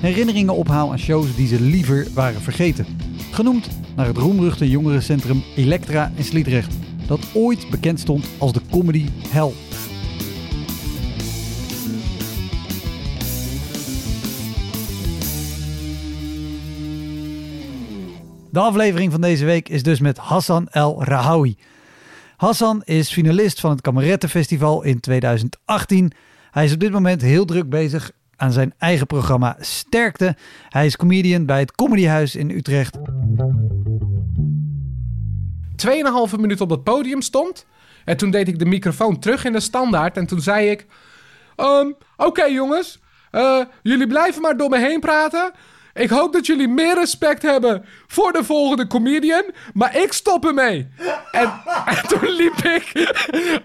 herinneringen ophaal aan shows die ze liever waren vergeten. Genoemd naar het roemruchte jongerencentrum Elektra in Sliedrecht, dat ooit bekend stond als de comedy hell. De aflevering van deze week is dus met Hassan El Rahawi. Hassan is finalist van het Kamerettenfestival in 2018. Hij is op dit moment heel druk bezig aan zijn eigen programma Sterkte. Hij is comedian bij het Comedyhuis in Utrecht. 2,5 minuut op het podium stond. En toen deed ik de microfoon terug in de standaard. En toen zei ik: ehm, Oké jongens, eh, jullie blijven maar door me heen praten. Ik hoop dat jullie meer respect hebben voor de volgende comedian. Maar ik stop ermee. En, en toen liep ik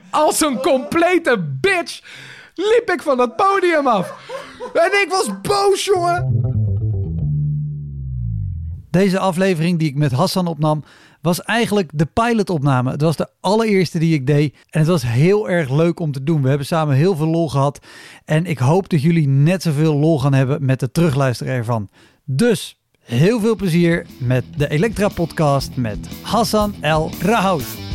als een complete bitch. Liep ik van dat podium af. En ik was boos, jongen. Deze aflevering die ik met Hassan opnam, was eigenlijk de pilotopname. Het was de allereerste die ik deed. En het was heel erg leuk om te doen. We hebben samen heel veel lol gehad. En ik hoop dat jullie net zoveel lol gaan hebben met het terugluisteren ervan. Dus heel veel plezier met de Elektra Podcast met Hassan El Rahout.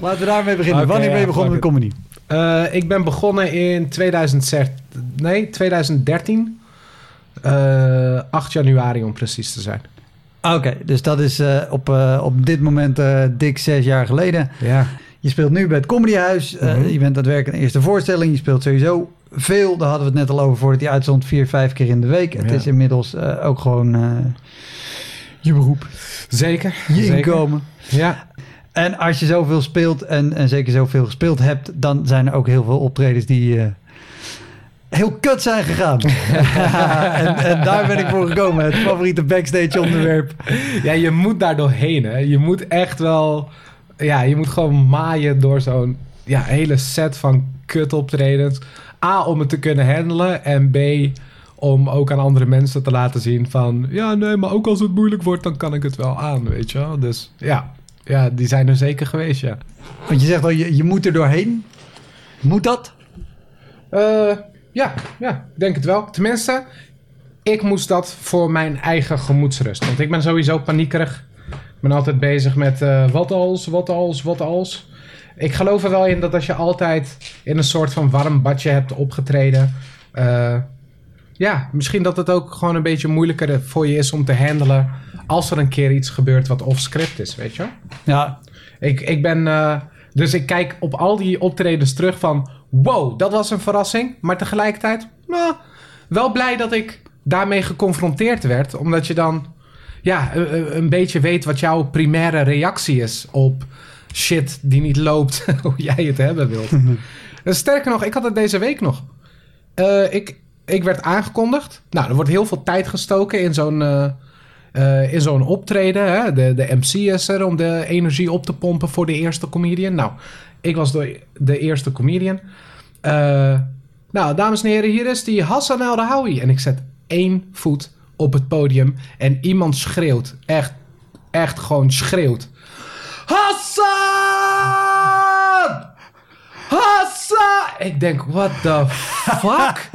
Laten we daarmee beginnen. Wanneer ben je begonnen met comedy? Eh, ik ben begonnen in 2013. Nee, 2013. Eh, 8 januari om precies te zijn. Oké, dus dat is eh, op, eh, op dit moment eh, dik zes jaar geleden. Ja. Je speelt nu bij het Comedyhuis. Eh, Mhm. Je bent aan het werken aan de eerste voorstelling. Je speelt sowieso veel. Daar hadden we het net al over voordat hij uitzond. Vier, vijf keer in de week. Het Ja. is inmiddels eh, ook gewoon eh, je beroep. Zeker. Je zeker. inkomen. Ja. En als je zoveel speelt en, en zeker zoveel gespeeld hebt... dan zijn er ook heel veel optredens die... eh, Heel kut zijn gegaan. en, en daar ben ik voor gekomen. Het favoriete backstage onderwerp. ja, je moet daar doorheen. Hè. Je moet echt wel... Ja, je moet gewoon maaien door zo'n ja, hele set van kut optredens. A, om het te kunnen handelen. En B, om ook aan andere mensen te laten zien van... Ja, nee, maar ook als het moeilijk wordt, dan kan ik het wel aan, weet je wel. Dus ja, ja die zijn er zeker geweest, ja. Want je zegt al, je, je moet er doorheen. Moet dat? Eh, ja, ja, ik denk het wel. Tenminste, ik moest dat voor mijn eigen gemoedsrust. Want ik ben sowieso paniekerig. Ik ben altijd bezig met eh, wat als, wat als, wat als. Ik geloof er wel in dat als je altijd in een soort van warm badje hebt opgetreden... eh, ja, misschien dat het ook gewoon een beetje moeilijker voor je is om te handelen... als er een keer iets gebeurt wat off-script is, weet je? Ja, Ik, ik ben. eh, dus ik kijk op al die optredens terug van. Wow, dat was een verrassing. Maar tegelijkertijd. Nou, wel blij dat ik daarmee geconfronteerd werd. Omdat je dan. Ja, een, een beetje weet wat jouw primaire reactie is op shit die niet loopt hoe jij het hebben wilt. En Sterker nog, ik had het deze week nog. Eh, ik, ik werd aangekondigd. Nou, er wordt heel veel tijd gestoken in zo'n. eh, eh, in zo'n optreden. Hè? De, de MC is er om de energie op te pompen voor de eerste comedian. Nou, ik was de, de eerste comedian. Eh, nou, dames en heren, hier is die Hassan El Rahawi. En ik zet één voet op het podium en iemand schreeuwt. Echt, echt gewoon schreeuwt. Hassan! Hassan! Ik denk, what the fuck?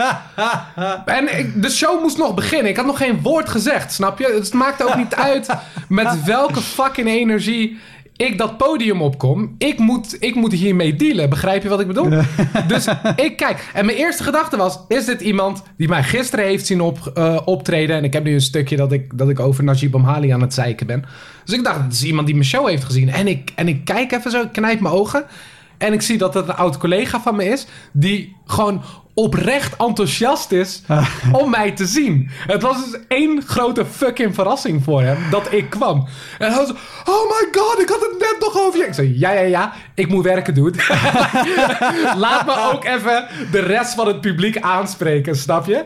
en ik, de show moest nog beginnen. Ik had nog geen woord gezegd, snap je? Het maakte ook niet uit met welke fucking energie ik dat podium opkom. Ik moet, ik moet hiermee dealen. Begrijp je wat ik bedoel? dus ik kijk. En mijn eerste gedachte was... Is dit iemand die mij gisteren heeft zien op, eh, optreden? En ik heb nu een stukje dat ik, dat ik over Najib Amhali aan het zeiken ben. Dus ik dacht, het is iemand die mijn show heeft gezien. En ik, en ik kijk even zo, ik knijp mijn ogen. En ik zie dat het een oud collega van me is... die gewoon oprecht enthousiast is om mij te zien. Het was dus één grote fucking verrassing voor hem dat ik kwam. En hij was oh my god, ik had het net nog over je. Ik zei, ja, ja, ja, ik moet werken, dude. Laat me ook even de rest van het publiek aanspreken, snap je?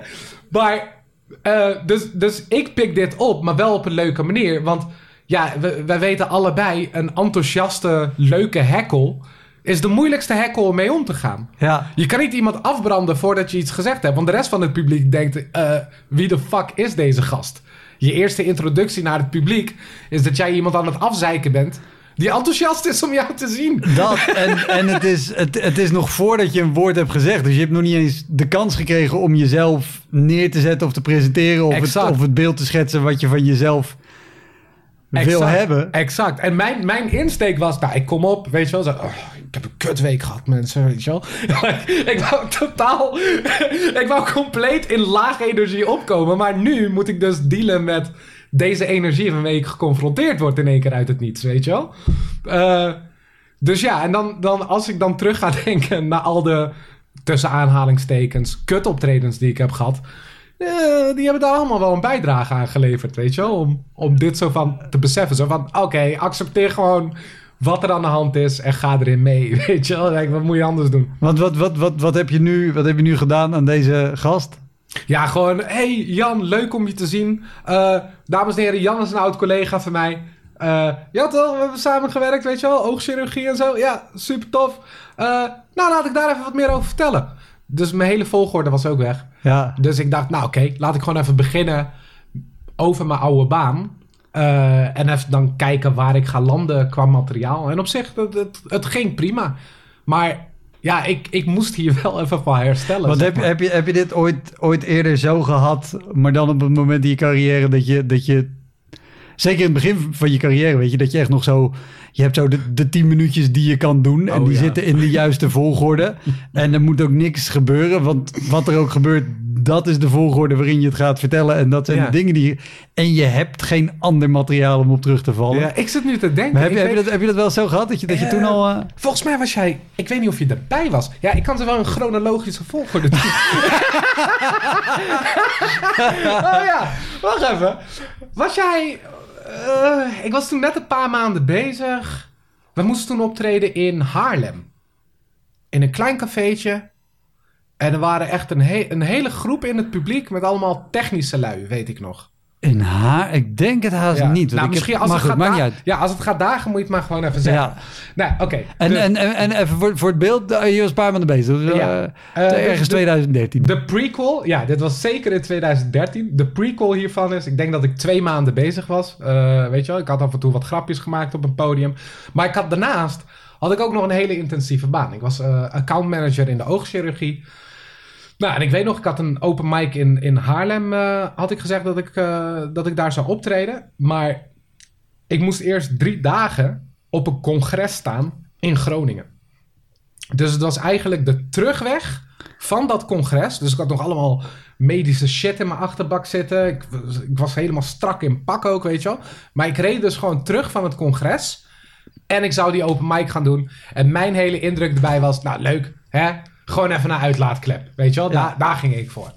Maar, uh, dus, dus ik pik dit op, maar wel op een leuke manier. Want ja, wij weten allebei, een enthousiaste, leuke hekkel is de moeilijkste hekkel om mee om te gaan. Ja. Je kan niet iemand afbranden voordat je iets gezegd hebt. Want de rest van het publiek denkt... Uh, wie de fuck is deze gast? Je eerste introductie naar het publiek... is dat jij iemand aan het afzeiken bent... die enthousiast is om jou te zien. Dat, en, en het, is, het, het is nog voordat je een woord hebt gezegd. Dus je hebt nog niet eens de kans gekregen... om jezelf neer te zetten of te presenteren... of, het, of het beeld te schetsen wat je van jezelf wil hebben. Exact. En mijn, mijn insteek was, nou, ik kom op, weet je wel, zo, oh, ik heb een kutweek gehad, mensen, weet je wel. ik wou totaal, ik wou compleet in lage energie opkomen, maar nu moet ik dus dealen met deze energie waarmee ik geconfronteerd word in één keer uit het niets, weet je wel. Uh, dus ja, en dan, dan als ik dan terug ga denken naar al de, tussen aanhalingstekens, kutoptredens die ik heb gehad uh, die hebben daar allemaal wel een bijdrage aan geleverd, weet je wel? Om, om dit zo van te beseffen. Zo van, oké, accepteer gewoon wat er aan de hand is en ga erin mee, weet je wel? Like, wat moet je anders doen? Want wat, wat, wat, wat, heb je nu, wat heb je nu gedaan aan deze gast? Ja, gewoon, hey Jan, leuk om je te zien. Uh, dames en heren, Jan is een oud collega van mij. Uh, ja toch, we hebben samen gewerkt, weet je wel? Oogchirurgie en zo. Ja, super tof. Nou, laat ik daar even wat meer over vertellen. Dus mijn hele volgorde was ook weg. Ja. Dus ik dacht, nou oké, laat ik gewoon even beginnen over mijn oude baan. Uh, en even dan kijken waar ik ga landen qua materiaal. En op zich, het, het, het ging prima. Maar ja, ik, ik moest hier wel even van herstellen. Want heb, je, heb, je, heb je dit ooit, ooit eerder zo gehad, maar dan op het moment in je carrière dat je, dat je zeker in het begin van je carrière, weet je, dat je echt nog zo. Je hebt zo de, de tien minuutjes die je kan doen. en oh, die zitten in de juiste volgorde. en er moet ook niks gebeuren. Want wat er ook gebeurt, dat is de volgorde waarin je het gaat vertellen. En dat zijn de dingen die. En je hebt geen ander materiaal om op terug te vallen. Ja, ik zit nu te denken. heb, je, heb, je dat, heb je dat wel zo gehad? Dat je, dat je toen eh, al. Uh... Volgens mij was jij. Ik weet niet of je erbij was. Ja, ik kan ze wel een chronologische volgorde doen. oh ja, wacht even. Was jij uh, ik was toen net een paar maanden bezig. We moesten toen optreden in Haarlem. In een klein cafeetje. En er waren echt een, een hele groep in het publiek met allemaal technische lui, weet ik nog. In haar? Ik denk het haast niet. Nou, misschien als het, gaat ja, als het gaat dagen, moet je het maar gewoon even zeggen. Ja. Nou, oké. en, en, en, en, even voor, voor het beeld, eh, je was een paar maanden bezig. Dus, ja. Uh, uh, ergens 2013. De prequel, ja, dit was zeker in 2013. De prequel hiervan is, ik denk dat ik twee maanden bezig was. weet je wel, ik had af en toe wat grapjes gemaakt op een podium. Maar ik had daarnaast, had ik ook nog een hele intensieve baan. Ik was accountmanager in de oogchirurgie. Nou, en ik weet nog, ik had een open mic in, in Haarlem, uh, had ik gezegd dat ik, uh, dat ik daar zou optreden. Maar ik moest eerst drie dagen op een congres staan in Groningen. Dus het was eigenlijk de terugweg van dat congres. Dus ik had nog allemaal medische shit in mijn achterbak zitten. Ik, ik was helemaal strak in pak ook, weet je wel. Maar ik reed dus gewoon terug van het congres. En ik zou die open mic gaan doen. En mijn hele indruk erbij was, nou leuk, hè? Gewoon even een uitlaatklep. Weet je wel? Daar, daar ging ik voor.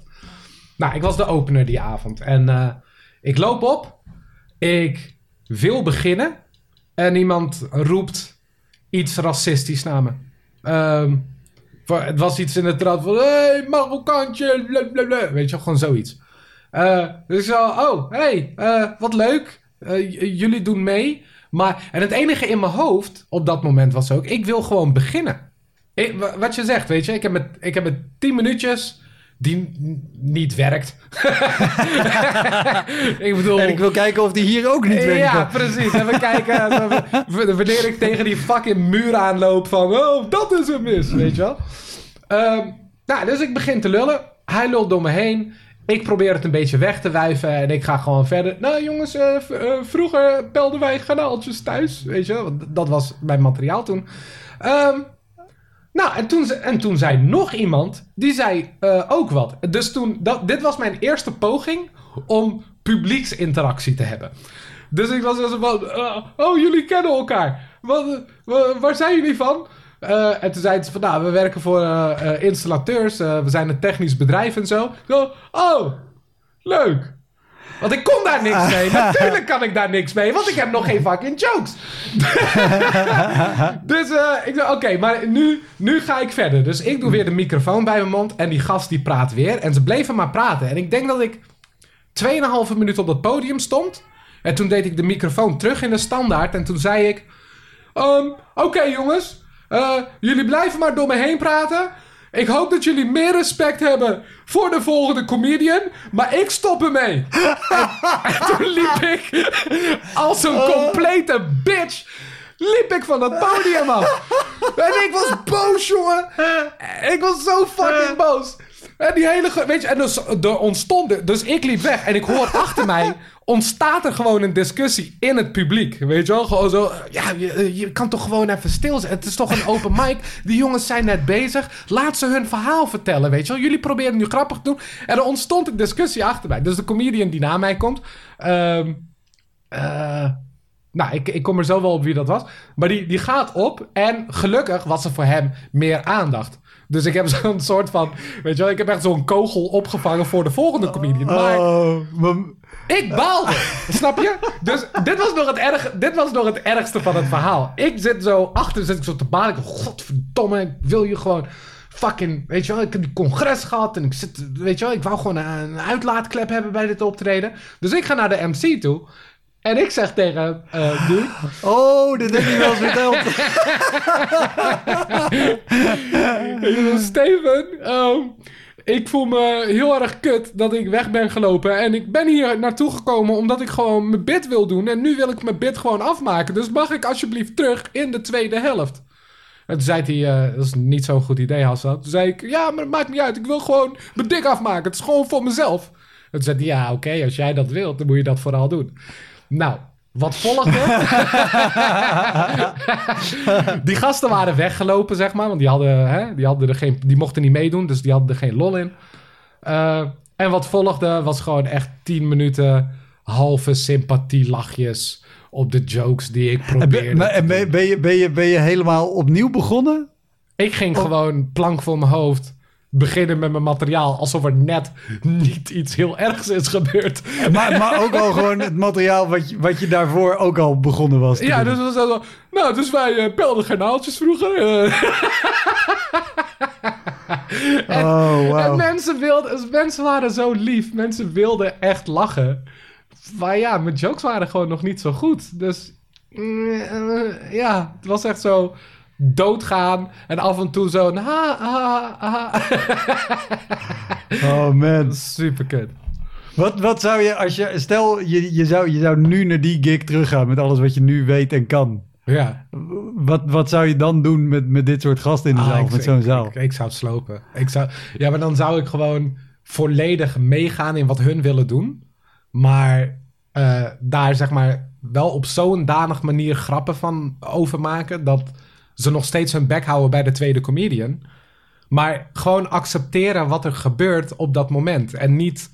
Nou, ik was de opener die avond. En uh, ik loop op. Ik wil beginnen. En iemand roept iets racistisch naar me. Um, het was iets in de trad van... hey, Marokkaantje, blablabla. Weet je wel, gewoon zoiets. Uh, dus ik zo, oh, hey, uh, wat leuk. jullie doen mee. Maar, en het enige in mijn hoofd op dat moment was ook... Ik wil gewoon beginnen wat je zegt, weet je, ik heb met, ik heb met 10 minuutjes die niet werkt. ik bedoel... En ik wil kijken of die hier ook niet werkt. Ja, precies. En we kijken wanneer ik tegen die fucking muur aanloop van... Oh, dat is een mis, weet je wel. Um, nou, dus ik begin te lullen. Hij lult door me heen. ik probeer het een beetje weg te wuiven en ik ga gewoon verder. Nou jongens, eh, eh, vroeger pelden wij garnaaltjes thuis, weet je wel. want Dat was mijn materiaal toen. Ehm, nou, en toen, en toen zei nog iemand, die zei eh, ook wat. Dus toen, dat, dit was mijn eerste poging om publieksinteractie te hebben. Dus ik was zo van, eh, oh jullie kennen elkaar. Wat, wa- waar zijn jullie van? Eh, en toen zeiden ze van, nou, we werken voor installateurs. we zijn een technisch bedrijf en zo. Oh, leuk. Want ik kon daar niks mee. Natuurlijk kan ik daar niks mee, want ik heb nog geen fucking jokes. dus eh, ik dacht, oké, maar nu, nu ga ik verder. Dus ik doe weer de microfoon bij mijn mond en die gast die praat weer. En ze bleven maar praten. En ik denk dat ik 2,5 minuut op dat podium stond. En toen deed ik de microfoon terug in de standaard. En toen zei ik... Ehm, Oké jongens, eh, jullie blijven maar door me heen praten. Ik hoop dat jullie meer respect hebben voor de volgende comedian. Maar ik stop ermee. en, en toen liep ik als een complete bitch. Liep ik van dat podium af. En ik was boos, jongen. Ik was zo fucking boos. En die hele... Weet je, en dus er ontstond... Dus ik liep weg en ik hoor achter mij... ontstaat er gewoon een discussie in het publiek. Weet je wel? Gewoon zo... Ja, je, kan toch gewoon even stil zijn. Het is toch een open mic. Die jongens zijn net bezig. Laat ze hun verhaal vertellen, weet je wel? Jullie proberen nu grappig te doen. En er ontstond een discussie achter mij. Dus de comedian die na mij komt... ehm, eh, nou, ik, ik kom er zo wel op wie dat was. Maar die, die gaat op en gelukkig was er voor hem meer aandacht. Dus ik heb zo'n soort van... Weet je wel, ik heb echt zo'n kogel opgevangen voor de volgende comedian. Maar Oh, ik baalde. snap je? Dus dit was, nog het erg, dit was nog het ergste van het verhaal. Ik zit zo achter, zit ik zo te balen. Ik godverdomme, ik wil je gewoon fucking... Weet je wel, ik heb die congres gehad en ik zit... Weet je wel, ik wou gewoon een, een uitlaatklep hebben bij dit optreden. Dus ik ga naar de MC toe. En ik zeg tegen eh dude... oh, dit heb je wel eens verteld. Steven, ehm, ik voel me heel erg kut dat ik weg ben gelopen. En ik ben hier naartoe gekomen omdat ik gewoon mijn bid wil doen. En nu wil ik mijn bid gewoon afmaken. Dus mag ik alsjeblieft terug in de tweede helft? En toen zei hij, eh, dat is niet zo'n goed idee, Hassan. Toen zei ik, ja, maar het maakt niet uit. Ik wil gewoon mijn dik afmaken. Het is gewoon voor mezelf. En toen zei hij, ja, oké, als jij dat wilt, dan moet je dat vooral doen. Nou, wat volgde? die gasten waren weggelopen, zeg maar. Want die, hadden, hè, die, hadden er geen, die mochten niet meedoen, dus die hadden er geen lol in. Eh, en wat volgde was gewoon echt 10 minuten halve sympathie lachjes op de jokes die ik En probeerde. ben, maar- te en ben, je, ben, je, ben je helemaal opnieuw begonnen? Ik ging gewoon plank voor mijn hoofd beginnen met mijn materiaal alsof er net niet iets heel ergs is gebeurd. Maar, maar ook al gewoon het materiaal wat je, wat je daarvoor ook al begonnen was. Ja, doen. dus, was zo, nou, dus wij eh, pelden garnaaltjes vroeger. eh. Oh, En wauw. mensen, wilden, mensen waren zo lief. Mensen wilden echt lachen. Maar ja, mijn jokes waren gewoon nog niet zo goed. Dus mm, eh, ja, het was echt zo doodgaan. En af en toe zo... Ha, ha, ha. Oh man. Super kut. Wat, wat zou je, als je, stel je, je, zou, je zou nu naar die gig teruggaan met alles wat je nu weet en kan. Ja. Wat, wat zou je dan doen met, met dit soort gasten in de Ah, zaal, ik- met zo'n zaal? Ik, ik zou het slopen. Ik zou, ja, maar dan zou ik gewoon volledig meegaan in wat hun willen doen. Maar eh, daar zeg maar wel op zo'n danig manier grappen van overmaken... dat ze nog steeds hun bek houden bij de tweede comedian. Maar gewoon accepteren wat er gebeurt op dat moment. En niet,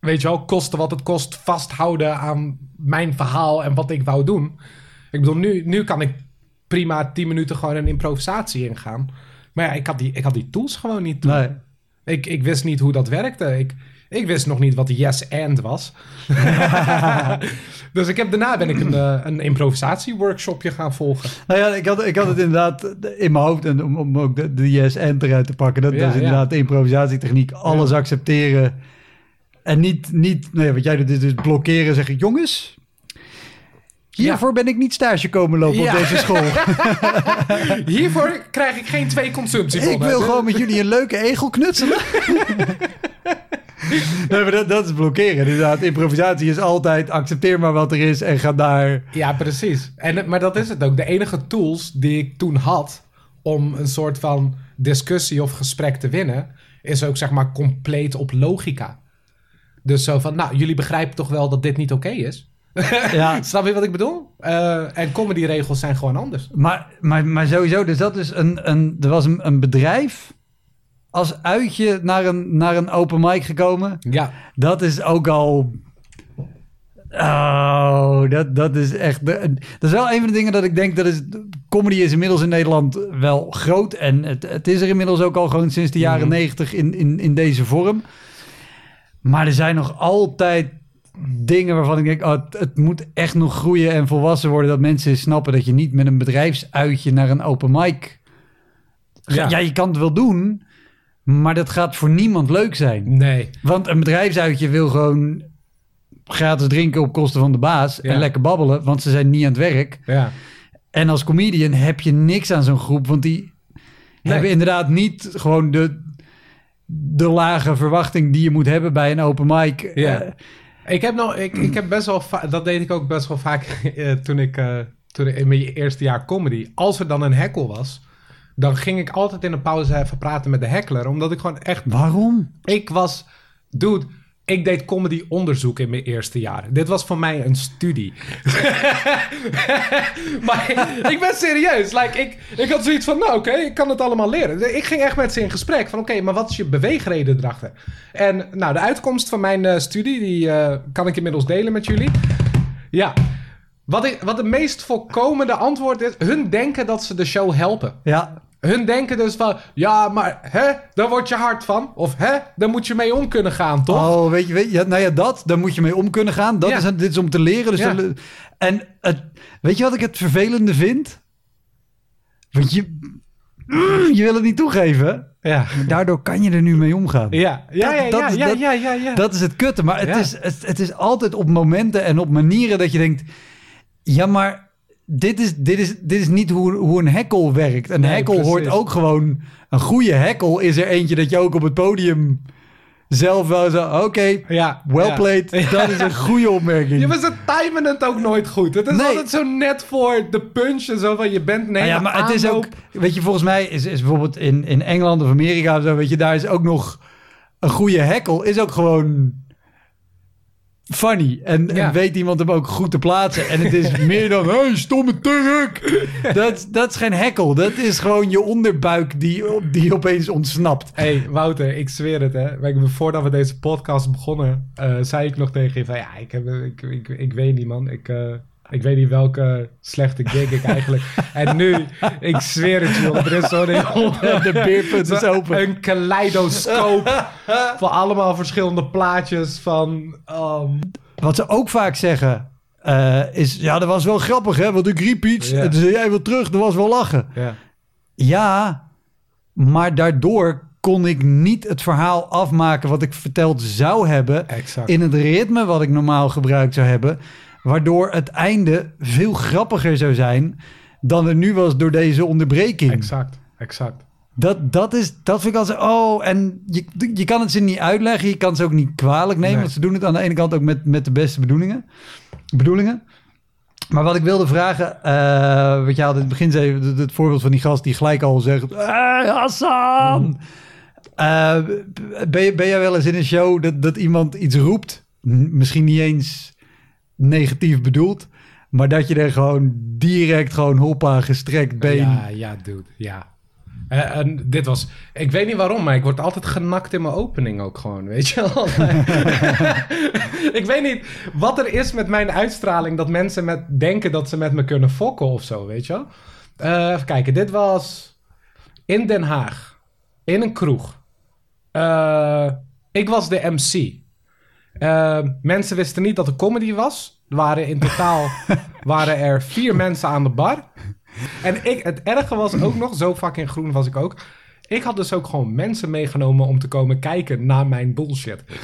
weet je wel, kosten wat het kost... vasthouden aan mijn verhaal en wat ik wou doen. Ik bedoel, nu, nu kan ik prima 10 minuten gewoon een improvisatie ingaan. Maar ja, ik had die, ik had die tools gewoon niet toen. Nee. Ik, ik wist niet hoe dat werkte. Ik, ik wist nog niet wat yes and was. dus ik heb, daarna ben ik een, eh, een improvisatie-workshopje gaan volgen. Nou ja, ik had, ik had het inderdaad in mijn hoofd en om, om ook de, de yes and eruit te pakken. Dat, Ja, dat is inderdaad de improvisatietechniek. Alles accepteren. En niet, niet nou ja, wat jij doet, is dus blokkeren. Zeggen, jongens, hiervoor ben ik niet stage komen lopen Ja. op deze school. Hiervoor krijg ik geen twee consumptiebonnen. ik wil gewoon met jullie een leuke egel knutselen. Nee, maar dat, dat is blokkeren. Inderdaad, improvisatie is altijd accepteer maar wat er is en ga daar... Ja, precies. En, maar dat is het ook. De enige tools die ik toen had om een soort van discussie of gesprek te winnen, is ook zeg maar compleet op logica. Dus zo van, nou, jullie begrijpen toch wel dat dit niet oké is? Ja, Snap je wat ik bedoel? Eh, en comedyregels zijn gewoon anders. maar, maar, maar sowieso, dus dat is een, een, er was een, een bedrijf als uitje naar een, naar een open mic gekomen. Ja, Dat is ook al. Oh, dat, dat is echt. Dat is wel een van de dingen dat ik denk dat is. Comedy is inmiddels in Nederland wel groot. En het, het is er inmiddels ook al gewoon sinds de jaren Mhm. negentig in, in, in deze vorm. Maar er zijn nog altijd dingen waarvan ik denk: oh, het, het moet echt nog groeien en volwassen worden. Dat mensen snappen dat je niet met een bedrijfsuitje naar een open mic. Ja, Ja. je kan het wel doen. Maar dat gaat voor niemand leuk zijn. nee. Want een bedrijfsuitje wil gewoon gratis drinken op kosten van de baas Ja. en lekker babbelen, want ze zijn niet aan het werk. Ja. En als comedian heb je niks aan zo'n groep, want die Nee. hebben inderdaad niet gewoon de, de lage verwachting die je moet hebben bij een open mic. Ja. Ik heb, nog, ik, ik heb best wel dat deed ik ook best wel vaak eh, toen ik eh, toen ik in mijn eerste jaar comedy. Als er dan een heckle was, dan ging ik altijd in de pauze even praten met de heckler. Omdat ik gewoon echt, waarom? ik was, dude, ik deed comedy onderzoek in mijn eerste jaar. Dit was voor mij een studie. maar ik ben serieus. Like, ik, ik had zoiets van, nou oké, ik kan het allemaal leren. Ik ging echt met ze in gesprek van, oké, maar wat is je beweegreden erachter? En nou, de uitkomst van mijn eh, studie, die eh, kan ik inmiddels delen met jullie. Ja, wat, ik, wat het meest voorkomende antwoord is, hun denken dat ze de show helpen. Ja, Hun denken dus van, ja, maar hè, daar word je hard van. Of hè, daar moet je mee om kunnen gaan, toch? Oh, weet je, weet je, nou ja, dat, daar moet je mee om kunnen gaan. Dat Ja. is, dit is om te leren. Dus Ja. en het, weet je wat ik het vervelende vind? Want je, je wil het niet toegeven. Ja. Daardoor kan je er nu mee omgaan. Ja, ja, ja, Dat- ja, is- ja, dat- ja, ja, ja. Dat is het kutte. Maar het, is, het, het is altijd op momenten en op manieren dat je denkt... Ja, maar dit is, dit is, dit is niet hoe, hoe een hekkel werkt. Een Nee, hekkel precies. hoort ook gewoon... Een goede hekkel is er eentje dat je ook op het podium zelf wel zo... Oké, ja, well ja. played. Dat is een goede opmerking. Ja, maar ze timen het ook nooit goed. Het is Nee. altijd zo net voor de punch en zo van je bent nee, Nou ja, maar het is ook... Weet je, volgens mij is, is bijvoorbeeld in, in Engeland of Amerika of zo... Weet je, daar is ook nog... Een goede hekkel is ook gewoon... Funny. En, Ja. en weet iemand hem ook goed te plaatsen. En het is meer dan... Hey, stomme Turk! Dat, dat is geen hekkel. Dat is gewoon je onderbuik die, die opeens ontsnapt. hey, Wouter, ik zweer het, hè. Voordat we deze podcast begonnen, eh, zei ik nog tegen je van... Ja, ik, heb, ik, ik, ik weet niet, man. Ik, eh, ik weet niet welke slechte gig ik eigenlijk... en nu, ik zweer het, joh. Er is zo'n... De beerput is open. Een kaleidoscoop van allemaal verschillende plaatjes van... ehm, Wat ze ook vaak zeggen... eh, is, ja, dat was wel grappig, hè? Want ik riep iets. En toen zei jij wel terug. Dat was wel lachen. ja. Ja, maar daardoor kon ik niet het verhaal afmaken wat ik verteld zou hebben. Exact. In het ritme wat ik normaal gebruikt zou hebben. Waardoor het einde veel grappiger zou zijn dan er nu was door deze onderbreking. Exact, exact. Dat, dat, is, dat vind ik altijd... Oh, en je, je kan het ze niet uitleggen. Je kan ze ook niet kwalijk nemen. Nee. Want ze doen het aan de ene kant ook met, met de beste bedoelingen. bedoelingen. Maar wat ik wilde vragen... eh wat je had in het begin zei... Het, het voorbeeld van die gast die gelijk al zegt... Hey, Hassan! Eh, ben, ben jij wel eens in een show dat, dat iemand iets roept? Misschien niet eens negatief bedoeld... Maar dat je er gewoon direct gewoon hoppa gestrekt been... Ja, ja, dude, ja. Eh, en dit was, ik weet niet waarom, maar ik word altijd genakt in mijn opening ook gewoon, weet je wel. ik weet niet wat er is met mijn uitstraling dat mensen met, denken dat ze met me kunnen fokken of zo, weet je wel. Eh, even kijken, dit was in Den Haag, in een kroeg. Eh, ik was de MC. Eh, mensen wisten niet dat er comedy was. Er waren in totaal waren er vier mensen aan de bar. En ik, het erge was ook nog, zo fucking groen was ik ook. Ik had dus ook gewoon mensen meegenomen om te komen kijken naar mijn bullshit.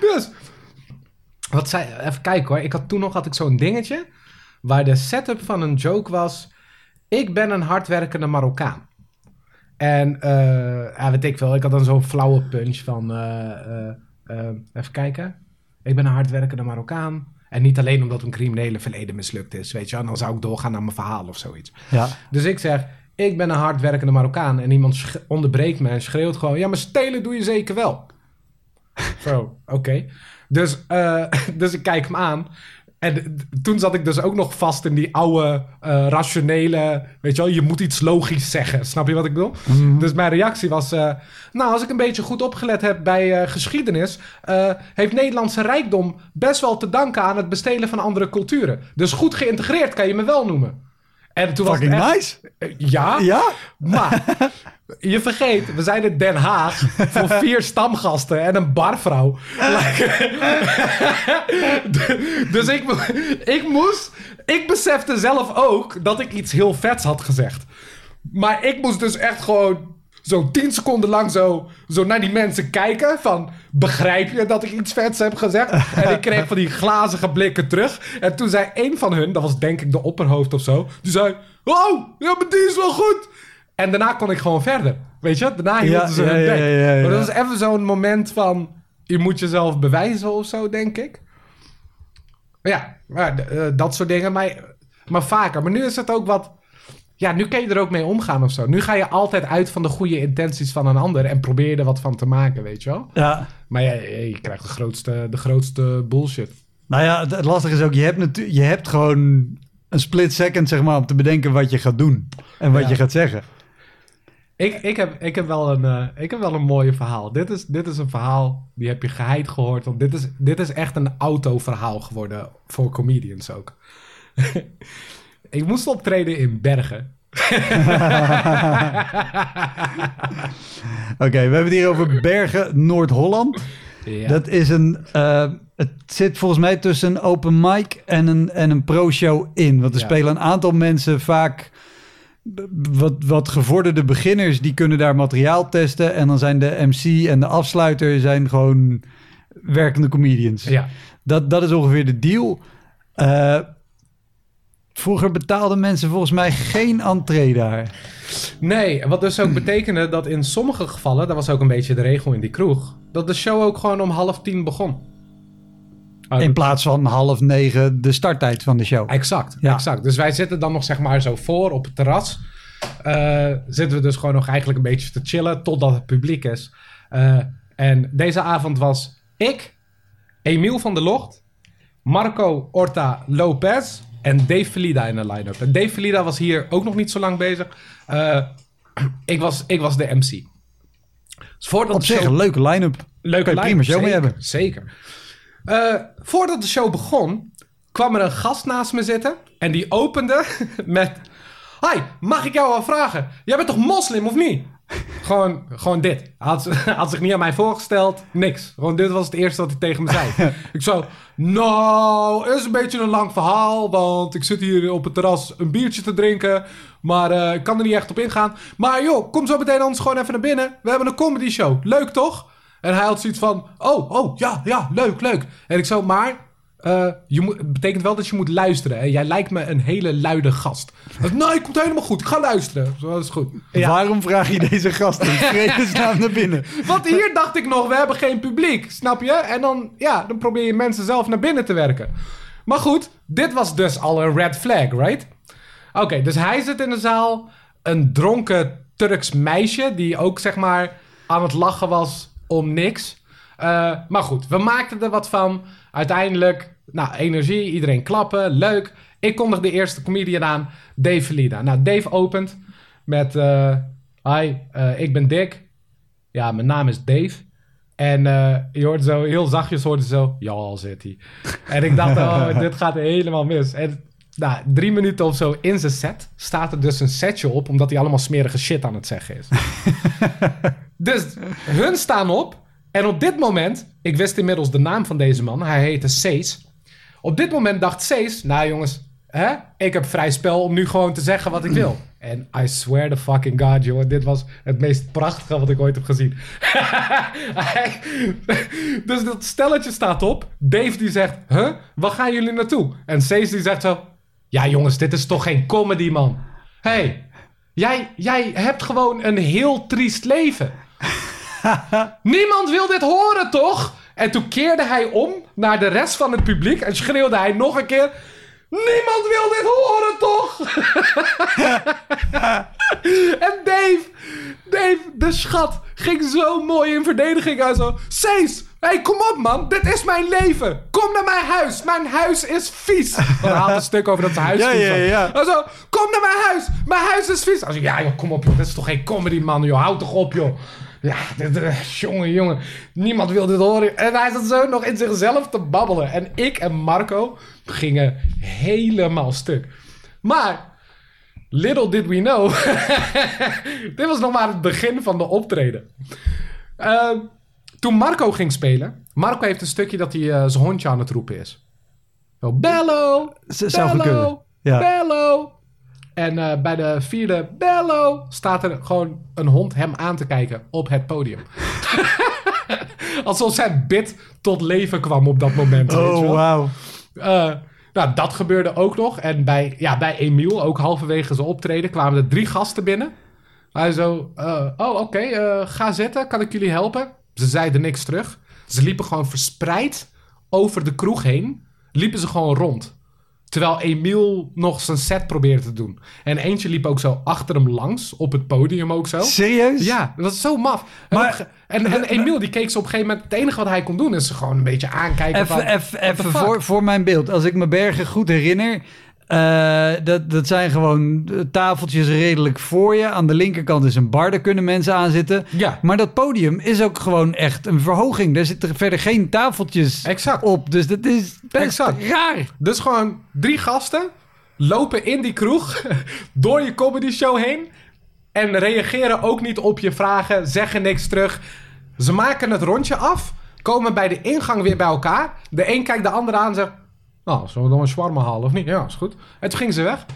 dus, wat zei, even kijken hoor. Ik had, toen nog had ik zo'n dingetje waar de setup van een joke was. Ik ben een hardwerkende Marokkaan. En, eh ja, weet ik wel, ik had dan zo'n flauwe punch van, eh, eh, even kijken. Ik ben een hardwerkende Marokkaan. En niet alleen omdat een criminele verleden mislukt is, weet je wel. Dan zou ik doorgaan naar mijn verhaal of zoiets. Ja. Dus ik zeg, ik ben een hardwerkende Marokkaan en iemand onderbreekt me en schreeuwt gewoon, ja, maar stelen doe je zeker wel. Zo, oké. Dus, dus ik kijk hem aan. En toen zat ik dus ook nog vast in die oude, eh, rationele... Weet je wel, je moet iets logisch zeggen. Snap je wat ik bedoel? Dus mijn reactie was... eh, nou, als ik een beetje goed opgelet heb bij eh, geschiedenis... heeft Nederlandse rijkdom best wel te danken aan het bestelen van andere culturen. Dus goed geïntegreerd kan je me wel noemen. En toen was Fucking echt- nice. eh, Ja, Ja? maar je vergeet, we zijn in Den Haag voor vier stamgasten en een barvrouw. Like- dus ik, ik moest, ik besefte zelf ook dat ik iets heel vets had gezegd. Maar ik moest dus echt gewoon zo tien seconden lang zo, zo naar die mensen kijken. Van, begrijp je dat ik iets vets heb gezegd? En ik kreeg van die glazige blikken terug. En toen zei een van hun, dat was denk ik de opperhoofd of zo. Die zei, oh, ja, maar die is wel goed. En daarna kon ik gewoon verder. Weet je, daarna hielden Ja, ze ja, hun ja, bek. ja, ja, ja. Maar dat was even zo'n moment van, je moet jezelf bewijzen of zo, denk ik. Ja, maar, eh, dat soort dingen. Maar, maar vaker. Maar nu is het ook wat... Ja, nu kun je er ook mee omgaan of zo. Nu ga je altijd uit van de goede intenties van een ander... en probeer je er wat van te maken, weet je wel? Ja. Maar ja, je, krijgt de grootste, de grootste bullshit. Nou ja, het, lastige is ook, je hebt, je hebt gewoon een split second zeg maar om te bedenken wat je gaat doen. En wat Ja. je gaat zeggen. Ik, ik, heb, ik, heb wel een, eh, ik heb wel een mooie verhaal. Dit is, dit is een verhaal, die heb je geheid gehoord. Want dit is, dit is echt een autoverhaal geworden voor comedians ook. ik moest optreden in Bergen. Oké, we hebben het hier over Bergen, Noord-Holland. Ja. Dat is een. eh, het zit volgens mij tussen een open mic en een, en een pro-show in. Want er Ja. spelen een aantal mensen vaak. Wat, wat gevorderde beginners die kunnen daar materiaal testen. En dan zijn de MC en de afsluiter zijn gewoon werkende comedians. ja. Dat, dat is ongeveer de deal. Eh, vroeger betaalden mensen volgens mij geen entree daar. Nee, wat dus ook betekende dat in sommige gevallen, dat was ook een beetje de regel in die kroeg, dat de show ook gewoon om half tien begon. Oh, In plaats van half negen de starttijd van de show. Exact, Ja. exact. Dus wij zitten dan nog zeg maar zo voor op het terras. Eh, zitten we dus gewoon nog eigenlijk een beetje te chillen totdat het publiek is. Eh, en deze avond was ik, Emiel van der Locht, Marco Orta Lopez en Dave Felida in de line-up. En Dave Felida was hier ook nog niet zo lang bezig. Eh, ik, was, ik was de MC. Dus voordat Op de zich show- een leuke line-up. Leuke line-up, prima show mee hebben. Zeker. Eh, voordat de show begon, kwam er een gast naast me zitten. En die opende met... Hi, mag ik jou wel vragen? Jij bent toch moslim of niet? Gewoon, gewoon dit. Hij had, had zich niet aan mij voorgesteld. Niks. Gewoon dit was het eerste wat hij tegen me zei. ik zo... Nou, is een beetje een lang verhaal. Want ik zit hier op het terras een biertje te drinken. Maar eh, ik kan er niet echt op ingaan. Maar joh, kom zo meteen anders gewoon even naar binnen. We hebben een comedy show. Leuk toch? En hij had zoiets van... Oh, oh, ja, ja, leuk, leuk. En ik zo, maar... eh, je moet, het betekent wel dat je moet luisteren. En jij lijkt me een hele luide gast. Ik, nee, komt helemaal goed. Ik ga luisteren. Zo, dat is goed. Ja. Waarom vraag je deze gast in vredesnaam naar binnen? Want hier dacht ik nog, we hebben geen publiek. Snap je? En dan, ja, dan probeer je mensen zelf naar binnen te werken. Maar goed, dit was dus al een red flag, right? Oké, dus hij zit in de zaal. Een dronken Turks meisje die ook, zeg maar, aan het lachen was om niks. Eh, maar goed, we maakten er wat van. Uiteindelijk, nou, energie, iedereen klappen, leuk. Ik kondig de eerste comedian aan, Dave Valida. Nou, Dave opent met... eh, Hi, eh, ik ben Dick. Ja, mijn naam is Dave. En eh, je hoort zo, heel zachtjes hoorde zo, ja, al zit hij. En ik dacht, oh, dit gaat helemaal mis. En nou, drie minuten of zo in zijn set staat er dus een setje op, omdat hij allemaal smerige shit aan het zeggen is. dus hun staan op. En op dit moment, ik wist inmiddels de naam van deze man, hij heette Sees. Op dit moment dacht Sees, nou jongens, hè, ik heb vrij spel om nu gewoon te zeggen wat ik wil. En I swear the fucking god, jongen, dit was het meest prachtige wat ik ooit heb gezien. Dus dat stelletje staat op. Dave die zegt, huh, waar gaan jullie naartoe? En Sees die zegt zo, ja jongens, dit is toch geen comedy, man. hey, jij, jij hebt gewoon een heel triest leven. Niemand wil dit horen, toch? En toen keerde hij om naar de rest van het publiek en schreeuwde hij nog een keer... Niemand wil dit horen, toch? en Dave, Dave, de schat, ging zo mooi in verdediging uit zo. Sees, hey, kom op man, dit is mijn leven. Kom naar mijn huis, mijn huis is vies. Want hij had een stuk over dat zijn huis Ja, vies ja, was. ja. Hij zo, kom naar mijn huis, mijn huis is vies. Als ja joh, kom op joh, dit is toch geen comedy man joh, houd toch op joh. Ja, eh, jongen, jongen, niemand wil dit horen. En hij zat zo nog in zichzelf te babbelen. En ik en Marco gingen helemaal stuk. Maar, little did we know, dit was nog maar het begin van de optreden. Ehm, toen Marco ging spelen, Marco heeft een stukje dat hij eh, zijn hondje aan het roepen is. Bello, bello, Ja. bello. En eh, bij de vierde bello staat er gewoon een hond hem aan te kijken op het podium. Alsof zijn bit tot leven kwam op dat moment. Oh, wauw. Eh, nou, dat gebeurde ook nog. En bij, ja, bij Emiel, ook halverwege zijn optreden, kwamen er drie gasten binnen. Hij zo, eh, oh oké, ga zitten, kan ik jullie helpen? Ze zeiden niks terug. Ze liepen gewoon verspreid over de kroeg heen, liepen ze gewoon rond. Terwijl Emiel nog zijn set probeerde te doen. En eentje liep ook zo achter hem langs, op het podium ook zo. Serieus? Ja, dat was zo maf. En, Maar- en, en Emiel die keek ze op een gegeven moment... Het enige wat hij kon doen is ze gewoon een beetje aankijken van... Even, even, voor, voor mijn beeld. Als ik me bergen goed herinner. Eh, dat, dat zijn gewoon eh, tafeltjes redelijk voor je. Aan de linkerkant is een bar, daar kunnen mensen aan zitten. Ja, Maar dat podium is ook gewoon echt een verhoging. Daar zitten verder geen tafeltjes exact. op. Dus dat is best Exact. raar. Dus gewoon drie gasten lopen in die kroeg door je comedy show heen en reageren ook niet op je vragen, zeggen niks terug. Ze maken het rondje af, komen bij de ingang weer bij elkaar. De een kijkt de ander aan en zegt: Nou, zullen we dan een shawarma halen of niet? Ja, is goed. En toen gingen ze weg.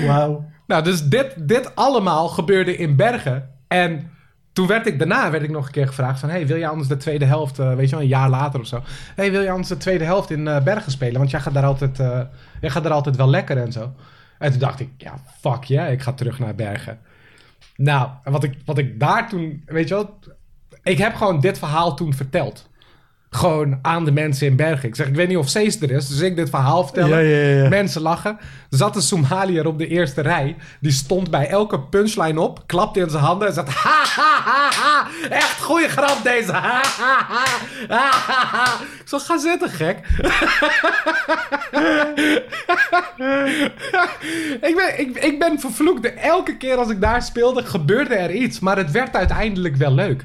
Wauw. Nou, dus dit, dit allemaal gebeurde in Bergen. En toen werd ik daarna werd ik nog een keer gevraagd van... Hey, wil je anders de tweede helft, eh, weet je wel, een jaar later of zo... Hey, wil je anders de tweede helft in eh, Bergen spelen? Want jij gaat daar altijd, eh, jij gaat daar altijd wel lekker en zo. En toen dacht ik, ja, fuck yeah, ik ga terug naar Bergen. Nou, wat ik, wat ik daar toen, weet je wel... Ik heb gewoon dit verhaal toen verteld. Gewoon aan de mensen in Bergen. Ik zeg, ik weet niet of Cees er is, dus ik dit verhaal vertellen. Ja, ja, ja. Mensen lachen. Zat een Somaliër op de eerste rij. Die stond bij elke punchline op, klapte in zijn handen en zat... Ha, ha, ha, ha. Echt goede grap deze. Ha, ha, ha. Ha, ha, ha. Ik zo, ga zitten, gek. ik, ben, ik, ik ben vervloekt. Elke keer als ik daar speelde, gebeurde er iets. Maar het werd uiteindelijk wel leuk.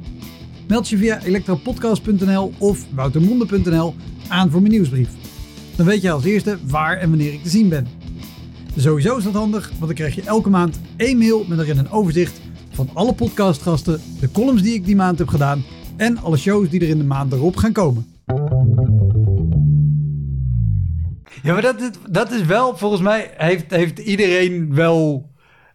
Meld je via elektropodcast.nl of woutermonde.nl aan voor mijn nieuwsbrief. Dan weet je als eerste waar en wanneer ik te zien ben. Sowieso is dat handig, want dan krijg je elke maand één mail met erin een overzicht van alle podcastgasten, de columns die ik die maand heb gedaan en alle shows die er in de maand erop gaan komen. Ja, maar dat is, dat is wel, volgens mij heeft, heeft iedereen wel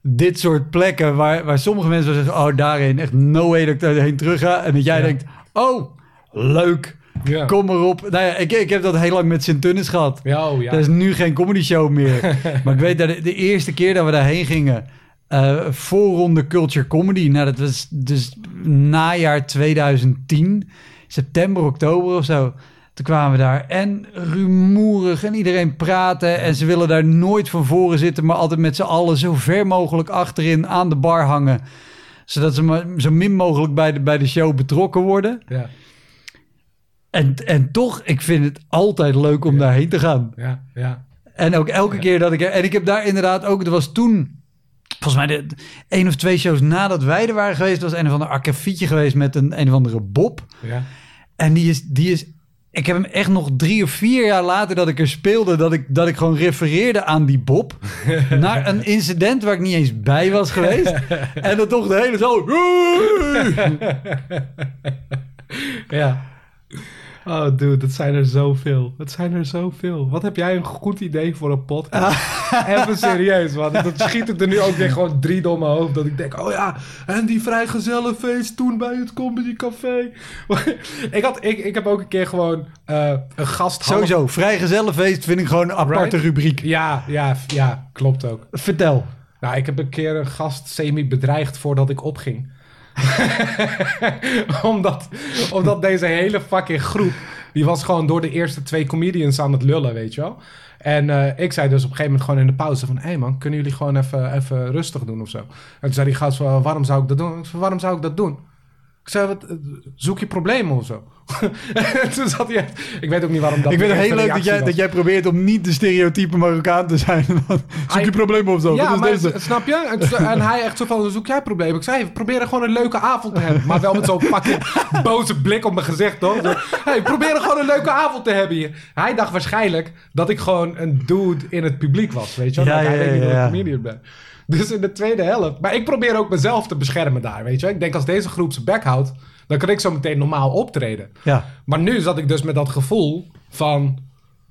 dit soort plekken waar, waar sommige mensen zeggen, oh daarheen, echt no way dat ik daarheen terug ga. En dat jij Ja. denkt, oh, leuk, Ja. kom maar op. Nou ja, ik, ik heb dat heel lang met Sint-Tunis gehad. Ja, oh, ja. Er is nu geen comedy show meer. maar ik weet dat de, de eerste keer dat we daarheen gingen, eh voorronde Culture Comedy, nou dat was dus najaar 2010, september, oktober of zo. Toen kwamen we daar en rumoerig en iedereen praten en ze willen daar nooit van voren zitten, maar altijd met z'n allen zo ver mogelijk achterin aan de bar hangen. Zodat ze maar zo min mogelijk bij de, bij de show betrokken worden. Ja, En, en toch, ik vind het altijd leuk om daarheen te gaan. ja, ja. En ook elke keer dat ik... En ik heb daar inderdaad ook... Er was toen... Volgens mij de, één of twee shows nadat wij er waren geweest... was een of ander akkefietje geweest met een, een of andere Bob. ja. En die is, die is... Ik heb hem echt nog drie of vier jaar later dat ik er speelde... dat ik, dat ik gewoon refereerde aan die Bob. naar een incident waar ik niet eens bij was geweest. en dan toch de hele zaal... ja. Oh, dude, dat zijn er zoveel. Het zijn er zoveel. Wat heb jij een goed idee voor een podcast? Even serieus, man. Dat schiet het er nu ook weer gewoon drie door mijn hoofd. Dat ik denk, oh ja, en die vrijgezellenfeest toen bij het Comedy Café. ik, had, ik, ik heb ook een keer gewoon eh, een gast... Sowieso, vrijgezellenfeest vind ik gewoon een aparte Right? rubriek. Ja, ja, ja, klopt ook. Vertel. Nou, ik heb een keer een gast semi-bedreigd voordat ik opging. omdat, omdat deze hele fucking groep... die was gewoon door de eerste twee comedians aan het lullen, weet je wel. En eh, ik zei dus op een gegeven moment gewoon in de pauze van... hé hey man, kunnen jullie gewoon even, even rustig doen of zo? En toen zei die gast waarom zou ik dat doen? Waarom zou ik dat doen? Ik zei, wat, eh, zoek je problemen of zo? en toen zat hij echt... Ik weet ook niet waarom dat... ik vind het heel leuk dat jij, was. dat jij probeert om niet de stereotype Marokkaan te zijn. Zoek je problemen of zo. Ja, is maar deze? snap je? En, toen- en hij echt zo van, zoek jij problemen? Ik zei, we proberen gewoon een leuke avond te hebben. Maar wel met zo'n fucking boze blik op mijn gezicht, toch? Zo, hey, proberen gewoon een leuke avond te hebben hier. Hij dacht waarschijnlijk dat ik gewoon een dude in het publiek was, weet je wel? Ja, dat hij ja, niet ja, dat ik ja. een comedian ben. Dus in de tweede helft. Maar ik probeer ook mezelf te beschermen daar, weet je? Ik denk, als deze groep zijn bek houdt, dan kan ik zo meteen normaal optreden. Ja. Maar nu zat ik dus met dat gevoel van...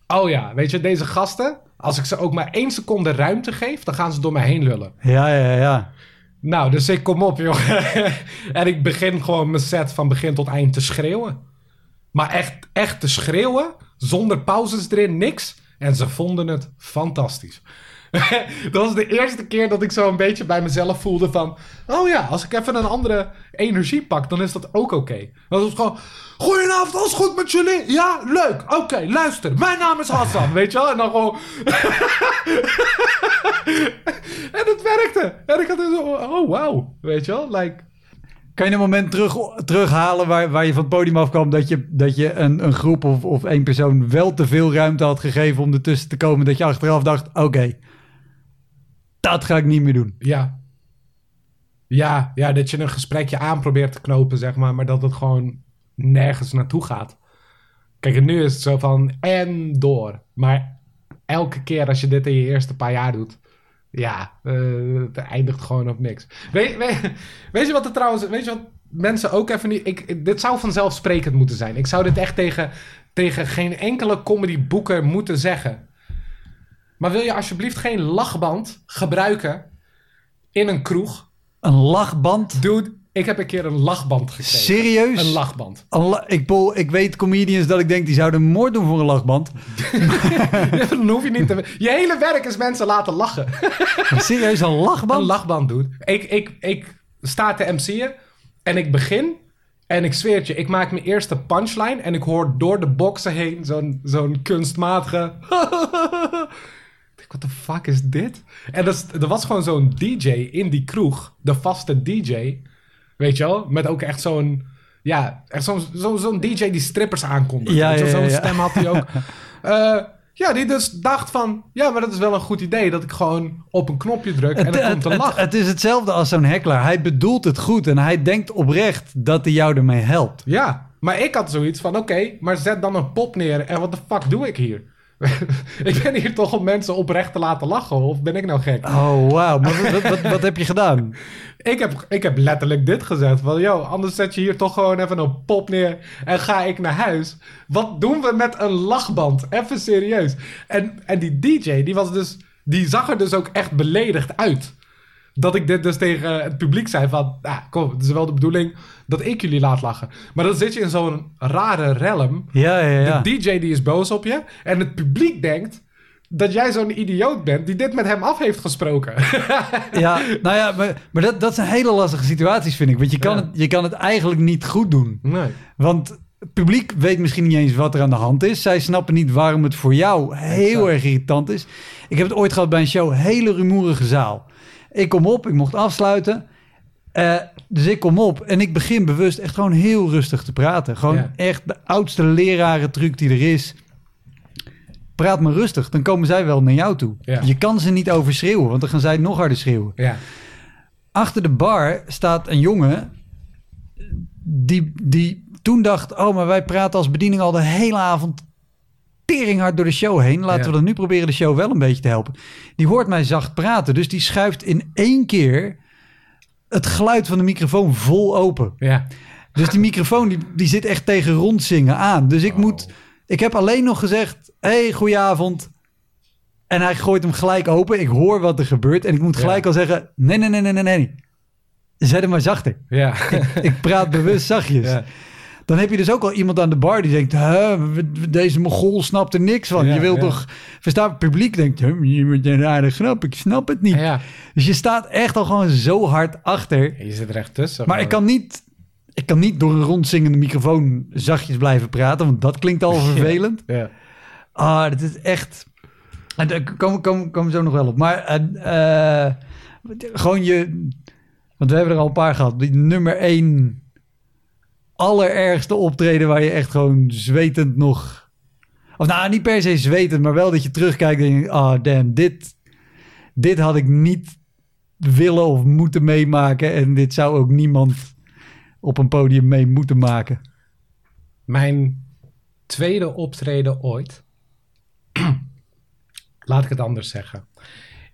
Oh ja, weet je, deze gasten... Als ik ze ook maar één seconde ruimte geef... dan gaan ze door mij heen lullen. Ja, ja, ja. Nou, dus ik kom op, joh. en ik begin gewoon mijn set van begin tot eind te schreeuwen. Maar echt, echt te schreeuwen. Zonder pauzes erin, niks. En ze vonden het fantastisch. dat was de eerste keer dat ik zo een beetje bij mezelf voelde van... Oh ja, als ik even een andere energie pak, dan is dat ook oké. Dat was gewoon... Goedenavond, alles goed met jullie? Ja, leuk. Oké, luister. Mijn naam is Hassan, weet je wel? En dan gewoon... en het werkte. En ik had dus zo... Oh, wauw. Weet je wel? Like... Kan je een moment terug, terughalen waar, waar je van het podium afkwam... dat je, dat je een, een groep of, of één persoon wel te veel ruimte had gegeven om ertussen te komen... dat je achteraf dacht, oké, dat ga ik niet meer doen. Ja. Ja, ja, dat je een gesprekje aan probeert te knopen, zeg maar, maar dat het gewoon nergens naartoe gaat. Kijk, nu is het zo van en door. Maar elke keer als je dit in je eerste paar jaar doet, ja, eh, het eindigt gewoon op niks. Weet, weet, weet je wat er trouwens, weet je wat mensen ook even niet, ik, dit zou vanzelfsprekend moeten zijn. Ik zou dit echt tegen, tegen geen enkele comedyboeker moeten zeggen. Maar wil je alsjeblieft geen lachband gebruiken in een kroeg? Een lachband? Dude, ik heb een keer een lachband gekregen. Serieus? Een lachband. Een la- ik, Paul, ik weet comedians dat ik denk die zouden moord doen voor een lachband. Dan hoef je niet te... Je hele werk is mensen laten lachen. Serieus, een lachband? Een lachband, dude. Ik, ik, ik sta te MC'en en ik begin... En ik zweer het je, ik maak mijn eerste punchline... en ik hoor door de boxen heen zo'n zo'n kunstmatige... What the fuck is dit? En dat er was gewoon zo'n DJ in die kroeg. De vaste DJ. Weet je wel? Met ook echt zo'n... Ja, echt zo'n zo'n zo'n DJ die strippers aankondigt. Ja, ja, Zo'n ja. stem had hij ook. Eh, ja, die dus dacht van... Ja, maar dat is wel een goed idee. Dat ik gewoon op een knopje druk en Het, dan komt een het, lach. het is hetzelfde als zo'n heckler. Hij bedoelt het goed en hij denkt oprecht dat hij jou ermee helpt. Ja, maar ik had zoiets van... Oké, maar zet dan een pop neer. En wat de fuck doe ik hier? ik ben hier toch om mensen oprecht te laten lachen. Of ben ik nou gek? Oh, wauw. Maar wat, wat, wat heb je gedaan? Ik heb, ik heb letterlijk dit gezegd. Van, yo, anders zet je hier toch gewoon even een pop neer en ga ik naar huis. Wat doen we met een lachband? Even serieus. En, en die DJ, die was dus... Die zag er dus ook echt beledigd uit. Dat ik dit dus tegen het publiek zei van... Ah, kom, het is wel de bedoeling dat ik jullie laat lachen. Maar dan zit je in zo'n rare realm. Ja, ja, ja. De DJ die is boos op je. En het publiek denkt dat jij zo'n idioot bent die dit met hem af heeft gesproken. Ja, nou ja, maar, maar dat, dat zijn hele lastige situaties, vind ik. Want je kan, Ja. het, je kan het eigenlijk niet goed doen. nee. Want het publiek weet misschien niet eens wat er aan de hand is. Zij snappen niet waarom het voor jou heel Exact. erg irritant is. Ik heb het ooit gehad bij een show, hele rumoerige zaal. Ik kom op, ik mocht afsluiten. Eh, dus ik kom op en ik begin bewust echt gewoon heel rustig te praten. Gewoon Ja. echt de oudste lerarentruc die er is. Praat maar rustig, dan komen zij wel naar jou toe. Ja. Je kan ze niet overschreeuwen, want dan gaan zij nog harder schreeuwen. Ja. Achter de bar staat een jongen die, die toen dacht... oh, maar wij praten als bediening al de hele avond teringhard door de show heen. Laten Ja. we dan nu proberen de show wel een beetje te helpen. Die hoort mij zacht praten, dus die schuift in één keer... het geluid van de microfoon vol open. Ja. Dus die microfoon die, die zit echt tegen rondzingen aan. Dus ik Oh. moet... Ik heb alleen nog gezegd... hey, goedenavond. En hij gooit hem gelijk open. Ik hoor wat er gebeurt. En ik moet gelijk Ja. al zeggen... Nee, nee, nee, nee, nee, nee. Zet hem maar zachter. Ja. Ik praat bewust zachtjes. Ja. Dan heb je dus ook al iemand aan de bar die denkt... "Huh, deze mogol snapt er niks van. Ja, je wilt ja. toch... Verstaan, het publiek denkt... "Huh, Je bent een rare grap, ik snap het niet. ja. Dus je staat echt al gewoon zo hard achter. Je zit er echt tussen. Maar ik kan niet... Ik kan niet door een rondzingende microfoon zachtjes blijven praten, want dat klinkt al vervelend. Ja. Ah, dat is echt. En Daar komen kom, kom zo nog wel op. Maar eh, gewoon je. Want we hebben er al een paar gehad. Die nummer één allerergste optreden waar je echt gewoon zwetend nog. Of nou, niet per se zwetend, maar wel dat je terugkijkt en je ah, damn, dit, dit had ik niet willen of moeten meemaken. En dit zou ook niemand op een podium mee moeten maken. Mijn tweede optreden ooit. Laat ik het anders zeggen.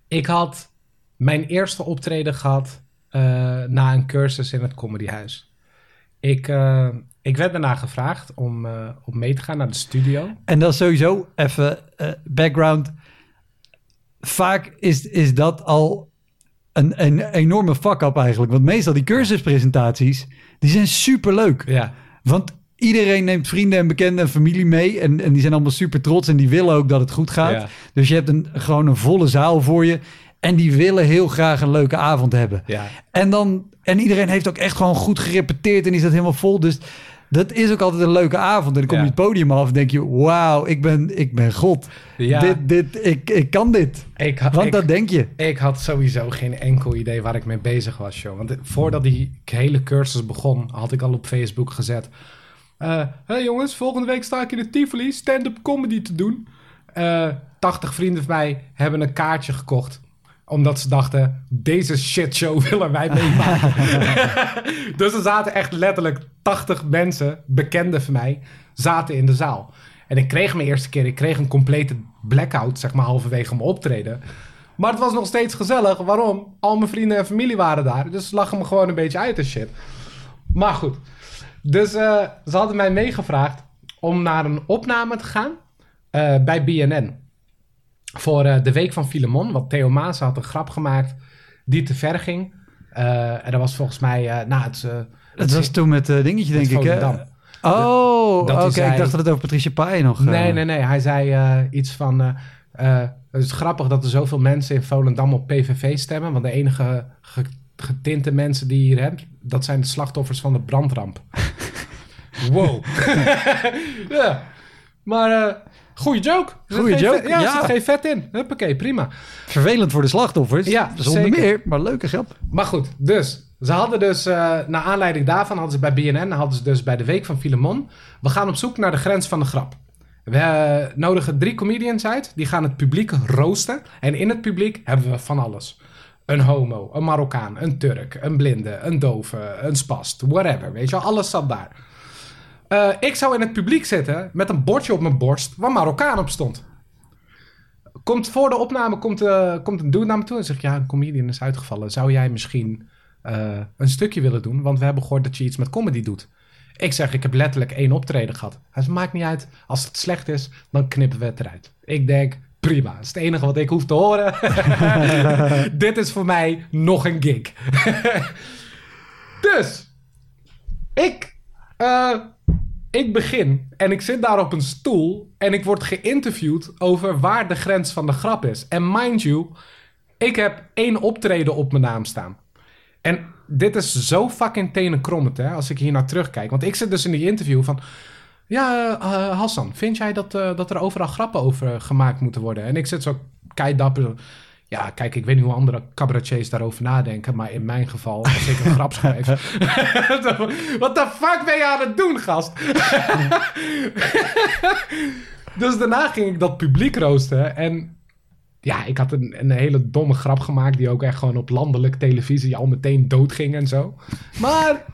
Ik had mijn eerste optreden gehad eh, na een cursus in het Comedyhuis. Ik, eh, ik werd daarna gevraagd om, eh, om mee te gaan naar de studio. En dat is sowieso even eh, background. Vaak is, is dat al een, een enorme fuck-up eigenlijk. Want meestal die cursuspresentaties, die zijn super leuk. Ja, Want iedereen neemt vrienden en bekenden en familie mee. En, en die zijn allemaal super trots en die willen ook dat het goed gaat. Ja. Dus je hebt een, gewoon een volle zaal voor je. En die willen heel graag een leuke avond hebben. ja. En, dan, en iedereen heeft ook echt gewoon goed gerepeteerd en is dat helemaal vol. Dus dat is ook altijd een leuke avond. En dan kom je Ja. het podium af en denk je... wauw, ik ben, ik ben God. Ja. Dit, dit, ik, ik kan dit. Ik, had- Want ik, dat denk je. ik had sowieso geen enkel idee waar ik mee bezig was, joh. Want eh, voordat die hele cursus begon, had ik al op Facebook gezet. Hé hey jongens, volgende week sta ik in de Tivoli stand-up comedy te doen. Eh 80 vrienden van mij hebben een kaartje gekocht. Omdat ze dachten, deze shitshow willen wij meemaken. dus er zaten echt letterlijk 80 mensen, bekenden van mij, zaten in de zaal. En ik kreeg mijn eerste keer, ik kreeg een complete blackout, zeg maar halverwege mijn optreden. Maar het was nog steeds gezellig. Waarom? Al mijn vrienden en familie waren daar. Dus ze lachen me gewoon een beetje uit en shit. Maar goed. Dus eh, ze hadden mij meegevraagd om naar een opname te gaan eh, bij BNN. Voor eh, de Week van Filemon. Want Theo Maas had een grap gemaakt die te ver ging. Eh, en dat was volgens mij... eh nou, het, Het was toen met uh, dingetje, Met denk ik. Hè? Oh, oké. Ik dacht dat het over Patricia Pai nog... Nee, nee, nee. Hij zei iets van... het is grappig dat er zoveel mensen in Volendam op PVV stemmen. Want de enige ge- getinte mensen die je hier hebt... dat zijn de slachtoffers van de brandramp. wow. ja. Maar goede joke. Geen joke, ja, er ja. zit geen vet in. Huppakee, prima. Vervelend voor de slachtoffers. Ja, zonder zeker. meer. Maar leuke grap. Maar goed, dus... Ze hadden dus, eh naar aanleiding daarvan hadden ze bij BNN... hadden ze dus bij de Week van Filemon... we gaan op zoek naar de grens van de grap. We eh, nodigen drie comedians uit. Die gaan het publiek roosten. En in het publiek hebben we van alles. Een homo, een Marokkaan, een Turk, een blinde, een dove, een spast, whatever. Weet je wel, alles zat daar. Eh, ik zou in het publiek zitten met een bordje op mijn borst waar Marokkaan op stond. Komt voor de opname komt, eh, komt een dude naar me toe en zegt: Ja, een comedian is uitgevallen. Zou jij misschien eh, een stukje willen doen? Want we hebben gehoord dat je iets met comedy doet. Ik zeg: Ik heb letterlijk één optreden gehad. Hij zegt: Maakt niet uit. Als het slecht is, dan knippen we het eruit. Ik denk: Prima. Dat is het enige wat ik hoef te horen. Dit is voor mij nog een gig. dus, ik, eh, ik begin en ik zit daar op een stoel en ik word geïnterviewd over waar de grens van de grap is. En mind you, ik heb één optreden op mijn naam staan. En dit is zo fucking tenenkrommend, hè, als ik hier naar terugkijk. Want ik zit dus in die interview van... Ja, eh, Hassan, vind jij dat, eh, dat er overal grappen over gemaakt moeten worden? En ik zit zo keidapper... Ja, kijk, ik weet niet hoe andere cabaretiers daarover nadenken. Maar in mijn geval, als ik een grap schrijf... Wat de fuck ben je aan het doen, gast? dus daarna ging ik dat publiek roosten. En ja, ik had een, een hele domme grap gemaakt... die ook echt gewoon op landelijke televisie al meteen doodging en zo. Maar...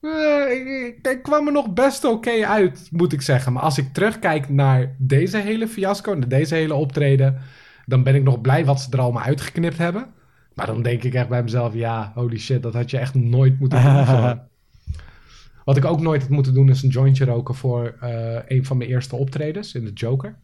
eh, ik, ik- ik kwam er nog best oké uit, moet ik zeggen. Maar als ik terugkijk naar deze hele fiasco, naar deze hele optreden, dan ben ik nog blij wat ze er allemaal uitgeknipt hebben. Maar dan denk ik echt bij mezelf, ja, holy shit, dat had je echt nooit moeten doen. Wat ik ook nooit had moeten doen is een jointje roken voor eh, een van mijn eerste optredens in de Joker.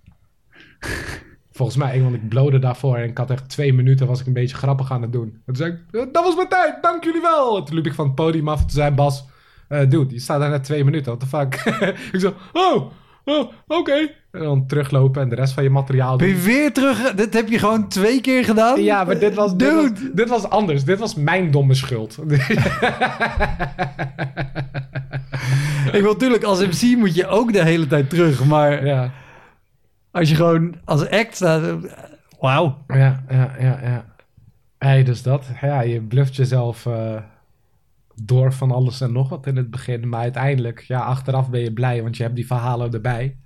Volgens mij, want ik blode daarvoor en ik had echt twee minuten was ik een beetje grappig aan het doen. En toen zei ik, "Eh, dat was mijn tijd, dank jullie wel. En toen liep ik van het podium af en toen zei Bas, eh dude, je staat daar net twee minuten, what the fuck. ik zo, oh, oh oké. En dan teruglopen en de rest van je materiaal Ben doen. je weer terug? Dit heb je gewoon twee keer gedaan? Ja, maar dit was, dit, Dude. was, dit was anders. Dit was mijn domme schuld. Ik wil natuurlijk, als MC moet je ook de hele tijd terug. Maar ja. als je gewoon als act staat... Wauw. Ja, ja, ja, ja. Hey, dus dat. Ja, je bluft jezelf eh, door van alles en nog wat in het begin. Maar uiteindelijk, ja, achteraf ben je blij, want je hebt die verhalen erbij.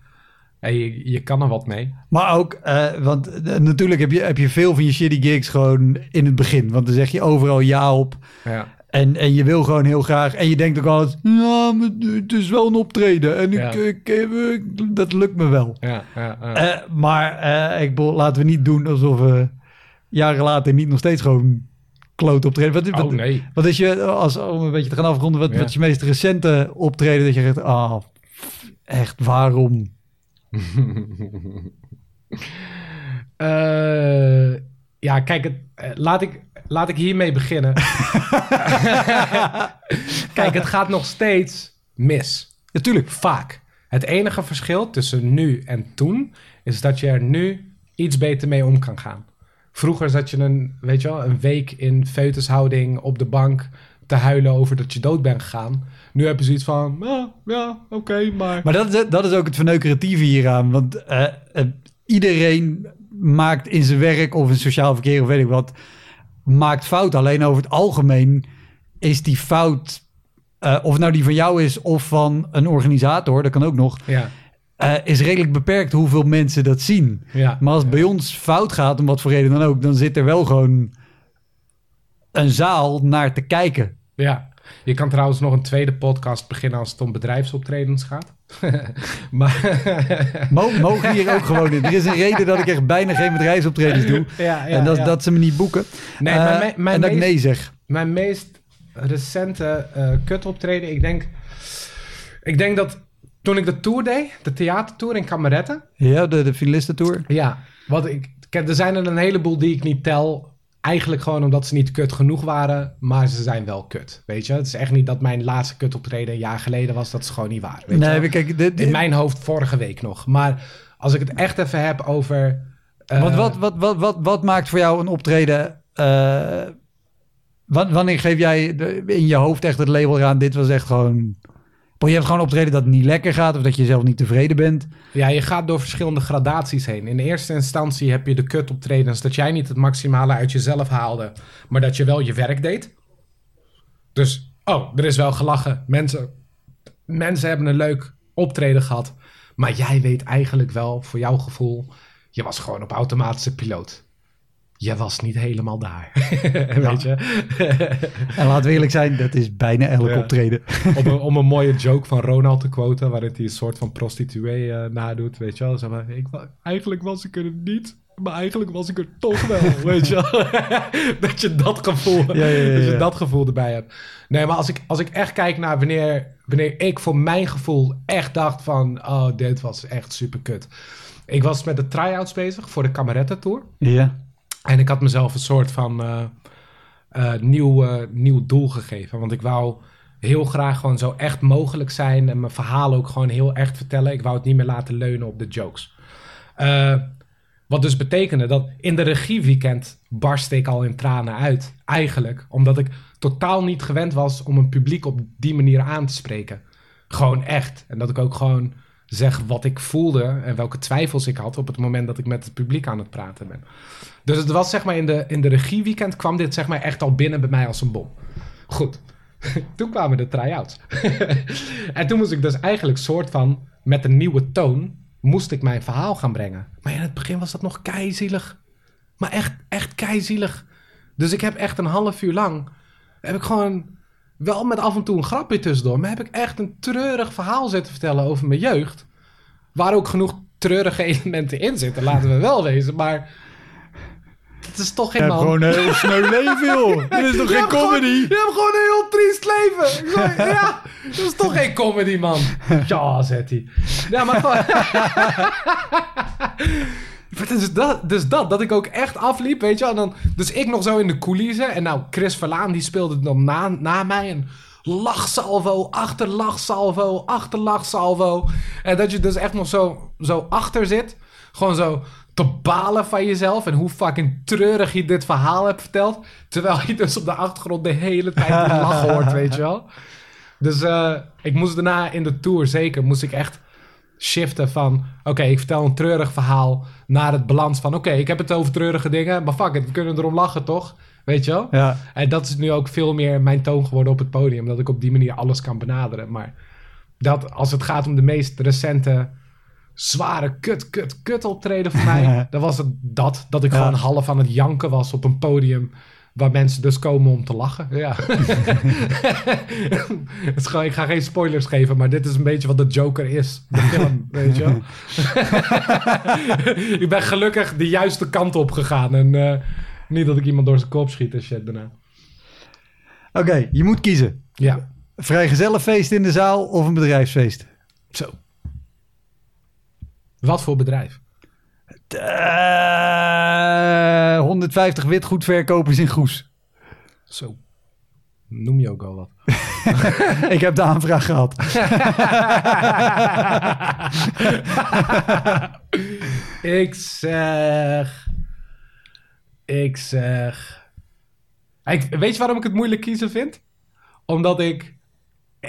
Je, je kan er wat mee. Maar ook, eh, want eh, natuurlijk heb je, heb je veel van je shitty gigs gewoon in het begin. Want dan zeg je overal ja op. Ja, En, en je wil gewoon heel graag. En je denkt ook altijd, ja, het is wel een optreden. En ik, Ja. ik, ik- dat lukt me wel. ja. Eh, maar eh, ik laten we niet doen alsof we jaren later niet nog steeds gewoon kloot optreden. Wat, wat, oh nee. wat is je, als, om een beetje te gaan afronden, wat, wat is je meest recente optreden dat je zegt, ah, echt, waarom? Eh, ja, kijk, het, eh, laat, ik, laat ik hiermee beginnen. kijk, het gaat nog steeds mis. Natuurlijk. Vaak. Het enige verschil tussen nu en toen is dat je er nu iets beter mee om kan gaan. Vroeger zat je een, weet je wel, een week in foetushouding op de bank te huilen over dat je dood bent gegaan. Nu heb je zoiets van, ah, ja, oké, maar... Maar dat is, dat is ook het verneukeratieve hieraan. Want eh, iedereen maakt in zijn werk of in sociaal verkeer of weet ik wat, maakt fout. Alleen over het algemeen is die fout, eh, of nou die van jou is of van een organisator, dat kan ook nog, Ja, is redelijk beperkt hoeveel mensen dat zien. ja. Maar als het bij ons fout gaat, om wat voor reden dan ook, dan zit er wel gewoon een zaal naar te kijken. Ja, je kan trouwens nog een tweede podcast beginnen als het om bedrijfsoptredens gaat. maar Mo- mogen hier ook gewoon in. Er is een reden dat ik echt bijna geen bedrijfsoptredens doe. ja, en dat, dat ze me niet boeken. Nee, Eh, maar mijn- mijn en dat ik nee zeg. Mijn meest recente eh kut optreden, ik denk, ik denk dat toen ik de tour deed, de theatertour in Kameretten. Ja, de, de finalistentour. Ja, wat ik, er zijn er een heleboel die ik niet tel. Eigenlijk gewoon omdat ze niet kut genoeg waren, maar ze zijn wel kut. Weet je, het is echt niet dat mijn laatste kut optreden een jaar geleden was. Dat is gewoon niet waar. Weet je Nee, maar kijk, dit, dit- In mijn hoofd vorige week nog. Maar als ik het echt even heb over. eh, wat, wat, wat, wat, wat, wat maakt voor jou een optreden... eh, wa- wanneer geef jij in je hoofd echt het label eraan... dit was echt gewoon... Je hebt gewoon optreden dat het niet lekker gaat... of dat je zelf niet tevreden bent. Ja, je gaat door verschillende gradaties heen. In eerste instantie heb je de kut optredens dat jij niet het maximale uit jezelf haalde, maar dat je wel je werk deed. Dus, oh, er is wel gelachen. Mensen, mensen hebben een leuk optreden gehad. Maar jij weet eigenlijk wel, voor jouw gevoel, je was gewoon op automatische piloot. Je was niet helemaal daar. weet je? En laten we eerlijk zijn, dat is bijna elk Ja. optreden. om, een, om een mooie joke van Ronald te quoten, waarin hij een soort van prostituee eh, nadoet, weet je wel. Zeg maar, ik, eigenlijk was ik er niet, maar eigenlijk was ik er toch wel, weet je dat je dat gevoel, Ja, ja, ja, dat je dat gevoel erbij hebt. Nee, maar als ik, als ik echt kijk naar wanneer, wanneer ik voor mijn gevoel echt dacht van, oh, dit was echt super kut. Ik was met de try-outs bezig voor de Kameretten Tour. Ja. En ik had mezelf een soort van eh, eh, nieuw, eh, nieuw doel gegeven. Want ik wou heel graag gewoon zo echt mogelijk zijn. En mijn verhaal ook gewoon heel echt vertellen. Ik wou het niet meer laten leunen op de jokes. Wat dus betekende dat in de regieweekend barstte ik al in tranen uit. Eigenlijk. Omdat ik totaal niet gewend was om een publiek op die manier aan te spreken. Gewoon echt. En dat ik ook gewoon zeg wat ik voelde en welke twijfels ik had op het moment dat ik met het publiek aan het praten ben. Dus het was zeg maar in de, in de regieweekend kwam dit zeg maar echt al binnen bij mij als een bom. Goed. toen kwamen de try-outs. en toen moest ik dus eigenlijk soort van met een nieuwe toon moest ik mijn verhaal gaan brengen. Maar in het begin was dat nog keizielig. Maar echt, echt keizielig. Dus ik heb echt een half uur lang heb ik gewoon wel met af en toe een grapje tussendoor, maar heb ik echt een treurig verhaal zitten vertellen over mijn jeugd. Waar ook genoeg treurige elementen in zitten, laten we wel wezen. Maar het is toch geen man. gewoon een heel sneu leven, joh. Dit is toch Je geen gewoon- comedy? je hebt gewoon een heel triest leven. Ja, dat is toch geen comedy, man. Ja, zet hij. Ja, maar gewoon... Dus dat, dus dat, dat ik ook echt afliep, weet je wel. En dan, dus ik nog zo in de coulissen. En nou, Chris Verlaan, die speelde dan na, na mij. En lachsalvo, achter lachsalvo, achter lachsalvo. En dat je dus echt nog zo, zo achter zit. Gewoon zo te balen van jezelf. En hoe fucking treurig je dit verhaal hebt verteld. Terwijl je dus op de achtergrond de hele tijd die lach hoort, weet je wel. Dus eh, ik moest daarna in de tour, zeker, moest ik echt shiften van... Oké, ik vertel een treurig verhaal naar het balans van... Oké, ik heb het over treurige dingen, maar fuck it, we kunnen erom lachen, toch? Weet je wel? Ja. En dat is nu ook veel meer mijn toon geworden op het podium. Dat ik op die manier alles kan benaderen. Maar dat als het gaat om de meest recente zware kut, kut, kut optreden voor mij... dan was het dat. Dat ik Ja. gewoon half aan het janken was op een podium... waar mensen dus komen om te lachen. Ja. Gewoon, ik ga geen spoilers geven, maar dit is een beetje wat de Joker is. De film, weet je wel. ik ben gelukkig de juiste kant op gegaan. En eh, niet dat ik iemand door zijn kop schiet en shit daarna. Oké, je moet kiezen. Ja, Vrijgezellenfeest in de zaal of een bedrijfsfeest? zo. Wat voor bedrijf? Eh, 150 witgoedverkopers in Goes. Zo. Noem je ook al wat. Ik heb de aanvraag gehad. ik zeg... Ik zeg... Ik, weet je waarom ik het moeilijk kiezen vind? Omdat ik...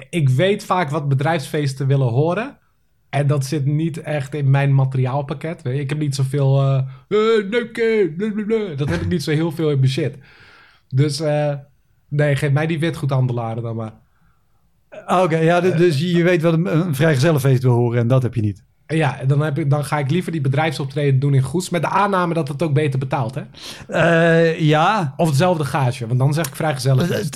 Ik weet vaak wat bedrijfsfeesten willen horen. En dat zit niet echt in mijn materiaalpakket. Ik heb niet zoveel... blablabla. dat heb ik niet zo heel veel in mijn shit. Dus eh, nee, geef mij die witgoedhandelaren dan maar. Oké, ja, dus- dus je weet wat een, een vrijgezellenfeest wil horen en dat heb je niet. Ja, dan, heb ik, dan ga ik liever die bedrijfsoptreden doen in Goes. Met de aanname dat het ook beter betaalt, hè? Eh, ja, Of hetzelfde gage, want dan zeg ik vrij gezellig.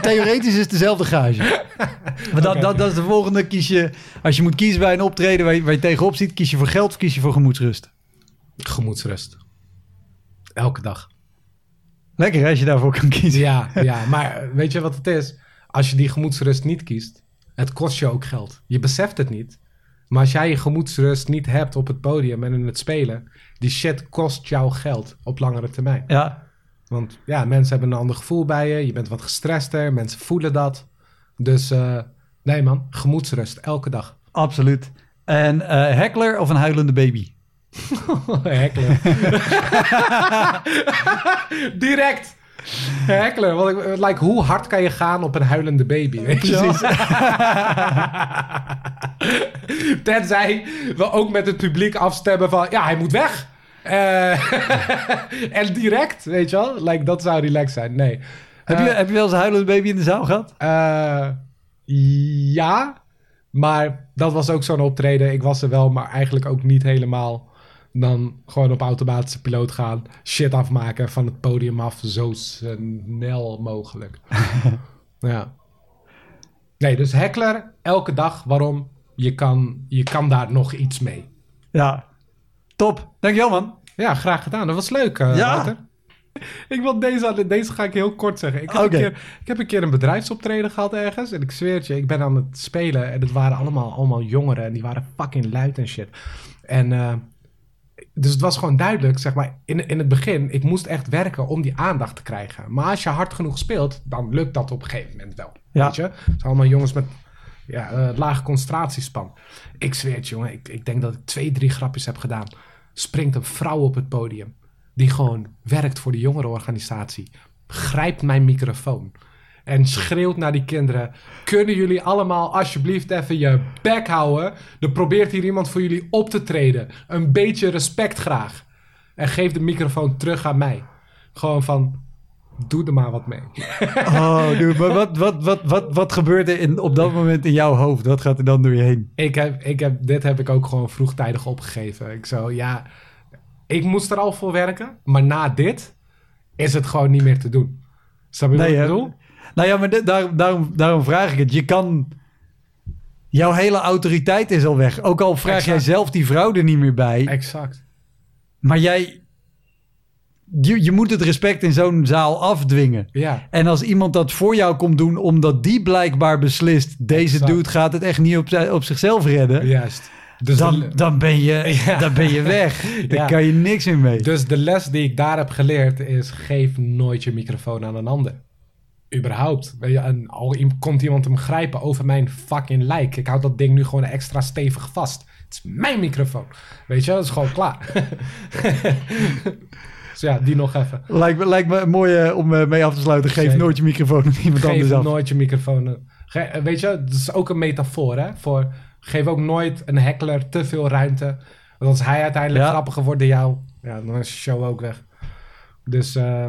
theoretisch is het dezelfde gage. Maar dat, dat, dat is de volgende. Kies je, als je moet kiezen bij een optreden waar je, waar je tegenop ziet, kies je voor geld of kies je voor gemoedsrust? Gemoedsrust. Elke dag. Lekker hè, als je daarvoor kan kiezen. Ja, ja, maar weet je wat het is? Als je die gemoedsrust niet kiest, het kost je ook geld. Je beseft het niet. Maar als jij je gemoedsrust niet hebt op het podium en in het spelen, die shit kost jou geld op langere termijn. Ja, Want ja, mensen hebben een ander gevoel bij je. Je bent wat gestrester. Mensen voelen dat. Dus eh, nee man, gemoedsrust. Elke dag. absoluut. En eh heckler of een huilende baby? Hekkelen. Direct. Hekkelen. Want ik, like, hoe hard kan je gaan op een huilende baby? Weet je wel? Tenzij we ook met het publiek afstemmen van... Ja, hij moet weg. Eh, en direct, weet je wel? Like, dat zou relaxed zijn. Nee. Heb, Eh, je, heb je wel eens een huilende baby in de zaal gehad? Eh, ja, maar dat was ook zo'n optreden. Ik was er wel, maar eigenlijk ook niet helemaal. Dan gewoon op automatische piloot gaan, shit afmaken van het podium af, zo snel mogelijk. ja. Nee, dus heckler elke dag. Waarom? Je kan, je kan daar nog iets mee. Ja. Top. Dankjewel man. Ja, graag gedaan. Dat was leuk, eh Ja. Wouter. Ik wil deze, deze ga ik heel kort zeggen. Ik heb, een keer, ik heb een keer een bedrijfsoptreden gehad ergens. En ik zweer het je, ik ben aan het spelen. En het waren allemaal, allemaal jongeren. En die waren fucking luid en shit. En eh, dus het was gewoon duidelijk, zeg maar, in, in het begin. Ik moest echt werken om die aandacht te krijgen. Maar als je hard genoeg speelt, dan lukt dat op een gegeven moment wel. Ja. Weet je? Het zijn allemaal jongens met ja, eh, lage concentratiespan. Ik zweer het, jongen. Ik, ik denk dat ik twee, drie grapjes heb gedaan. Springt een vrouw op het podium. Die gewoon werkt voor de jongerenorganisatie. Grijpt mijn microfoon. En schreeuwt naar die kinderen. Kunnen jullie allemaal alsjeblieft even je bek houden? Er probeert hier iemand voor jullie op te treden. Een beetje respect graag. En geef de microfoon terug aan mij. Gewoon van, doe er maar wat mee. Oh, dude, maar wat, wat, wat, wat, wat gebeurt er in, op dat moment in jouw hoofd? Wat gaat er dan door je heen? Ik heb, ik heb, dit heb ik ook gewoon vroegtijdig opgegeven. Ik zo, ja, ik moest er al voor werken. Maar na dit is het gewoon niet meer te doen. Snap je wat ik bedoel? Nou ja, maar daar, daarom, daarom vraag ik het. Je kan... Jouw hele autoriteit is al weg. Ook al vraag Exact. jij zelf die vrouw er niet meer bij. Exact. Maar jij... je, je moet het respect in zo'n zaal afdwingen. Ja. En als iemand dat voor jou komt doen, omdat die blijkbaar beslist, deze Exact. dude gaat het echt niet op, op zichzelf redden, Juist. Dus dan, de, dan, ben je, Ja. dan ben je weg. Daar Ja. kan je niks meer mee. dus de les die ik daar heb geleerd is: geef nooit je microfoon aan een ander. Überhaupt. Weet je, en al komt iemand hem grijpen over mijn fucking lijk. Ik hou dat ding nu gewoon extra stevig vast. Het is mijn microfoon. Weet je, dat is gewoon klaar. dus ja, die nog even. Lijkt me, lijkt me mooi eh, om eh, mee af te sluiten. Geef nooit je microfoon aan iemand Geef anders af. nooit je microfoon. Ge- eh, weet je, dat is ook een metafoor, hè? Voor, geef ook nooit een heckler te veel ruimte. Want als hij uiteindelijk Ja. grappiger wordt dan jou, ja, dan is de show ook weg. Dus, eh,